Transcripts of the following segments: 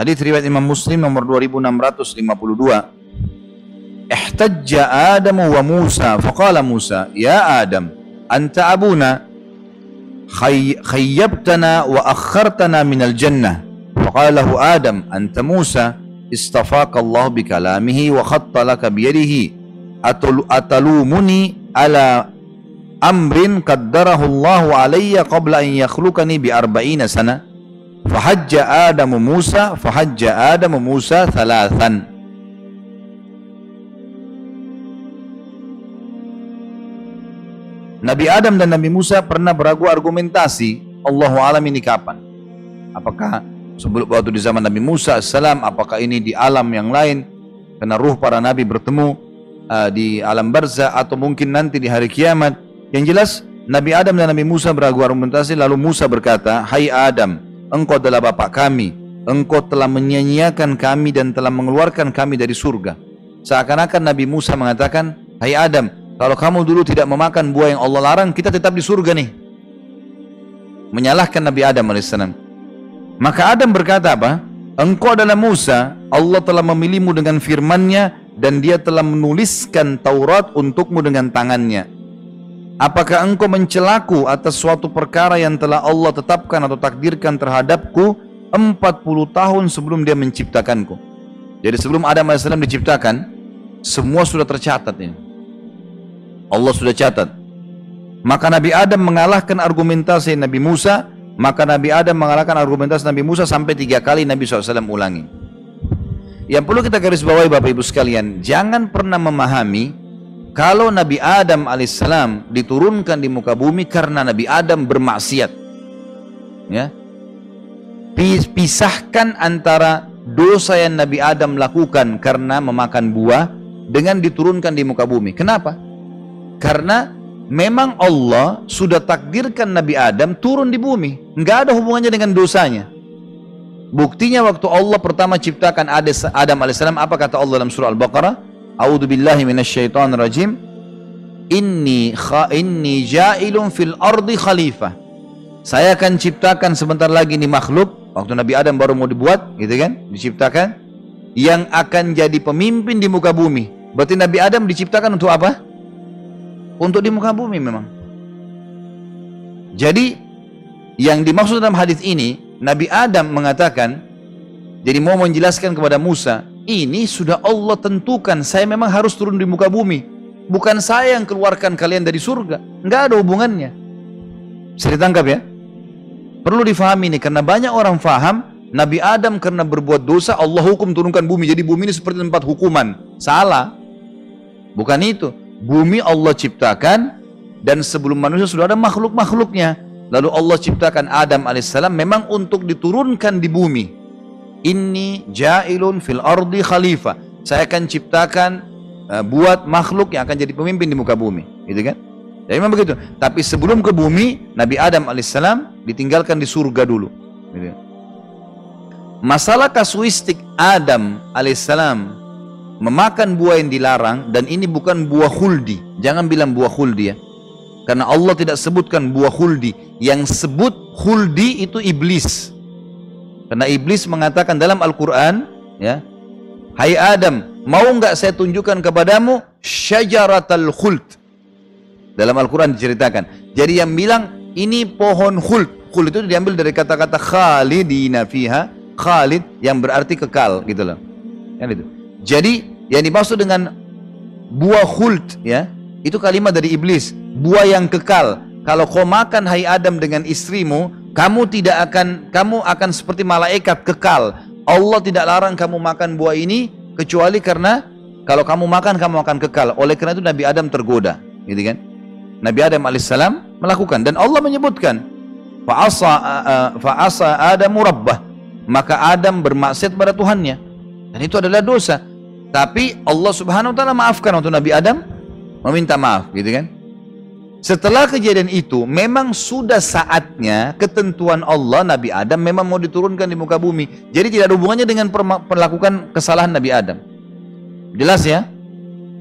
Hadis riwayat Imam Muslim nomor 2652. Ihtajja Adam wa Musa faqala Musa ya Adam anta abuna? Khayyabtana wa akhartana min al-jannah faqala lahu Adam anta Musa istafaka Allah bi kalamihi wa khatta laka bi yadihi atalumuni ala amrin qaddarahu Allah alayya qabla an yakhluqani bi arba'ina sana Fahajja Adamu Musa, fahajja Adamu Musa thalathan. Nabi Adam dan Nabi Musa pernah beragu argumentasi Allahu alam ini kapan? Apakah sebelum waktu di zaman Nabi Musa salam apakah ini di alam yang lain karena ruh para nabi bertemu uh, di alam barzah atau mungkin nanti di hari kiamat? Yang jelas Nabi Adam dan Nabi Musa beragu argumentasi lalu Musa berkata, "Hai Adam, engkau adalah bapak kami, engkau telah menyanyiakan kami dan telah mengeluarkan kami dari surga. Seakan-akan Nabi Musa mengatakan, Hai Adam, kalau kamu dulu tidak memakan buah yang Allah larang, kita tetap di surga nih. Menyalahkan Nabi Adam AS. Maka Adam berkata apa? Engkau adalah Musa, Allah telah memilihmu dengan firmannya dan dia telah menuliskan Taurat untukmu dengan tangannya Apakah engkau mencelaku atas suatu perkara yang telah Allah tetapkan atau takdirkan terhadapku 40 tahun sebelum dia menciptakanku. Jadi sebelum Adam AS diciptakan, semua sudah tercatat ini. Allah sudah catat. Maka Nabi Adam mengalahkan argumentasi Nabi Musa, maka Nabi Adam mengalahkan argumentasi Nabi Musa sampai tiga kali Nabi SAW ulangi. Yang perlu kita garis bawahi Bapak Ibu sekalian, jangan pernah memahami kalau Nabi Adam alaihissalam diturunkan di muka bumi karena Nabi Adam bermaksiat, ya, pisahkan antara dosa yang Nabi Adam lakukan karena memakan buah dengan diturunkan di muka bumi. Kenapa? Karena memang Allah sudah takdirkan Nabi Adam turun di bumi, nggak ada hubungannya dengan dosanya. Buktinya waktu Allah pertama ciptakan Adam alaihissalam, apa kata Allah dalam surah Al-Baqarah? A'udzu billahi minasyaitonir rajim. Inni kha inni ja'ilun fil ardi khalifah. Saya akan ciptakan sebentar lagi ini makhluk waktu Nabi Adam baru mau dibuat, gitu kan? Diciptakan yang akan jadi pemimpin di muka bumi. Berarti Nabi Adam diciptakan untuk apa? Untuk di muka bumi memang. Jadi yang dimaksud dalam hadis ini, Nabi Adam mengatakan, jadi mau menjelaskan kepada Musa, ini sudah Allah tentukan saya memang harus turun di muka bumi. Bukan saya yang keluarkan kalian dari surga nggak ada hubungannya. Bisa ditangkap ya? Perlu difahami ini karena banyak orang faham Nabi Adam karena berbuat dosa Allah hukum turunkan bumi. Jadi bumi ini seperti tempat hukuman. Salah. Bukan itu. Bumi Allah ciptakan dan sebelum manusia sudah ada makhluk-makhluknya. Lalu Allah ciptakan Adam alaihissalam memang untuk diturunkan di bumi Inni ja'ilun fil ardi khalifah. Saya akan ciptakan uh, buat makhluk yang akan jadi pemimpin di muka bumi, gitu kan? Jadi memang begitu. Tapi sebelum ke bumi, Nabi Adam alaihissalam ditinggalkan di surga dulu. Gitu. Masalah kasuistik Adam alaihissalam memakan buah yang dilarang dan ini bukan buah huldi. Jangan bilang buah huldi ya. Karena Allah tidak sebutkan buah huldi. Yang sebut huldi itu iblis. Karena iblis mengatakan dalam Al-Quran, ya, Hai Adam, mau nggak saya tunjukkan kepadamu syajaratul khuld? Dalam Al-Quran diceritakan. Jadi yang bilang ini pohon khuld. Khuld itu diambil dari kata-kata khalidina fiha, khalid yang berarti kekal gitu loh. Kan itu. Jadi yang dimaksud dengan buah khuld ya, itu kalimat dari iblis, buah yang kekal. Kalau kau makan hai Adam dengan istrimu, kamu tidak akan kamu akan seperti malaikat kekal. Allah tidak larang kamu makan buah ini kecuali karena kalau kamu makan kamu akan kekal. Oleh karena itu Nabi Adam tergoda, gitu kan? Nabi Adam alaihissalam melakukan dan Allah menyebutkan fa'asa fa'asa Adam rabbah maka Adam bermaksiat pada Tuhannya dan itu adalah dosa. Tapi Allah Subhanahu wa taala maafkan untuk Nabi Adam meminta maaf, gitu kan? Setelah kejadian itu, memang sudah saatnya ketentuan Allah Nabi Adam memang mau diturunkan di muka bumi. Jadi tidak ada hubungannya dengan perlakukan kesalahan Nabi Adam. Jelas ya?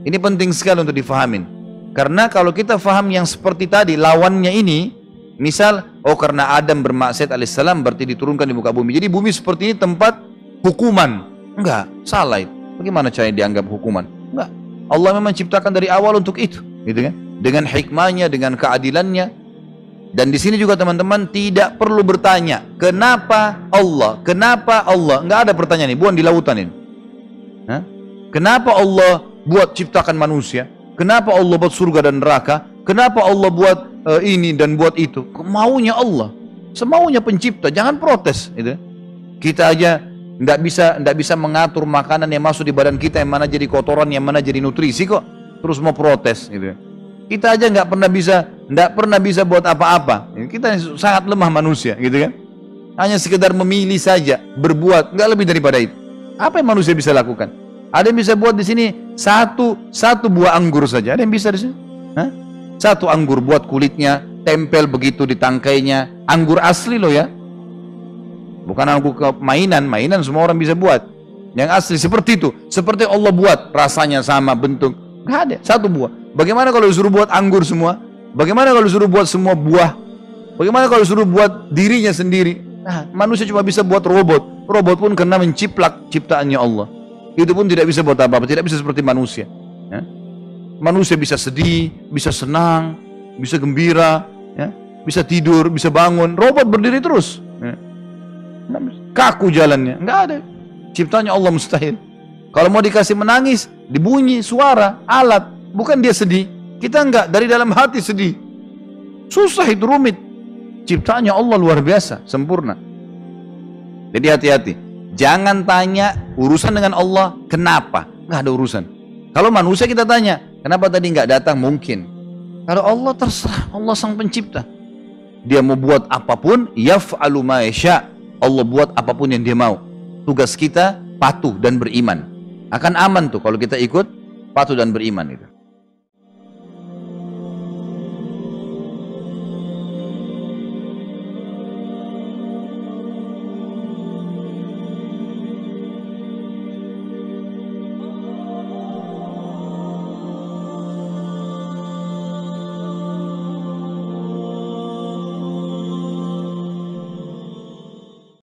Ini penting sekali untuk difahamin. Karena kalau kita faham yang seperti tadi, lawannya ini, misal, oh karena Adam bermaksiat alaihissalam berarti diturunkan di muka bumi. Jadi bumi seperti ini tempat hukuman. Enggak, salah itu. Bagaimana cara dianggap hukuman? Enggak. Allah memang ciptakan dari awal untuk itu, gitu kan? Dengan hikmahnya, dengan keadilannya. Dan di sini juga teman-teman tidak perlu bertanya, kenapa Allah? Kenapa Allah? Enggak ada pertanyaan ini, bukan di lautan ini. Hah? Kenapa Allah buat ciptakan manusia? Kenapa Allah buat surga dan neraka? Kenapa Allah buat uh, ini dan buat itu? Maunya Allah. Semaunya pencipta, jangan protes. Gitu. Kita aja tidak bisa tidak bisa mengatur makanan yang masuk di badan kita yang mana jadi kotoran, yang mana jadi nutrisi kok. Terus mau protes. Gitu. Kita aja nggak pernah bisa nggak pernah bisa buat apa-apa. Kita sangat lemah manusia, gitu kan? Hanya sekedar memilih saja, berbuat, nggak lebih daripada itu. Apa yang manusia bisa lakukan? Ada yang bisa buat di sini satu satu buah anggur saja. Ada yang bisa di sini? Hah? Satu anggur buat kulitnya, tempel begitu di tangkainya. Anggur asli loh ya. Bukan anggur mainan, mainan semua orang bisa buat. Yang asli seperti itu, seperti Allah buat, rasanya sama, bentuk. Gak ada, satu buah. Bagaimana kalau disuruh buat anggur semua? Bagaimana kalau disuruh buat semua buah? Bagaimana kalau disuruh buat dirinya sendiri? Nah, manusia cuma bisa buat robot. Robot pun karena menciplak ciptaannya Allah. Itu pun tidak bisa buat apa-apa, tidak bisa seperti manusia. Ya? Manusia bisa sedih, bisa senang, bisa gembira, ya, bisa tidur, bisa bangun. Robot berdiri terus. Ya. Kaku jalannya, nggak ada. Ciptanya Allah mustahil. Kalau mau dikasih menangis, dibunyi suara, alat, bukan dia sedih. Kita enggak dari dalam hati sedih. Susah itu rumit. Ciptanya Allah luar biasa, sempurna. Jadi hati-hati. Jangan tanya urusan dengan Allah, kenapa? Nggak ada urusan. Kalau manusia kita tanya, Kenapa tadi nggak datang? Mungkin. Kalau Allah terserah, Allah sang pencipta. Dia mau buat apa pun, yaf'alu ma Allah buat apa pun yang dia mau. Tugas kita patuh dan beriman. Akan aman tuh kalau kita ikut patuh dan beriman itu.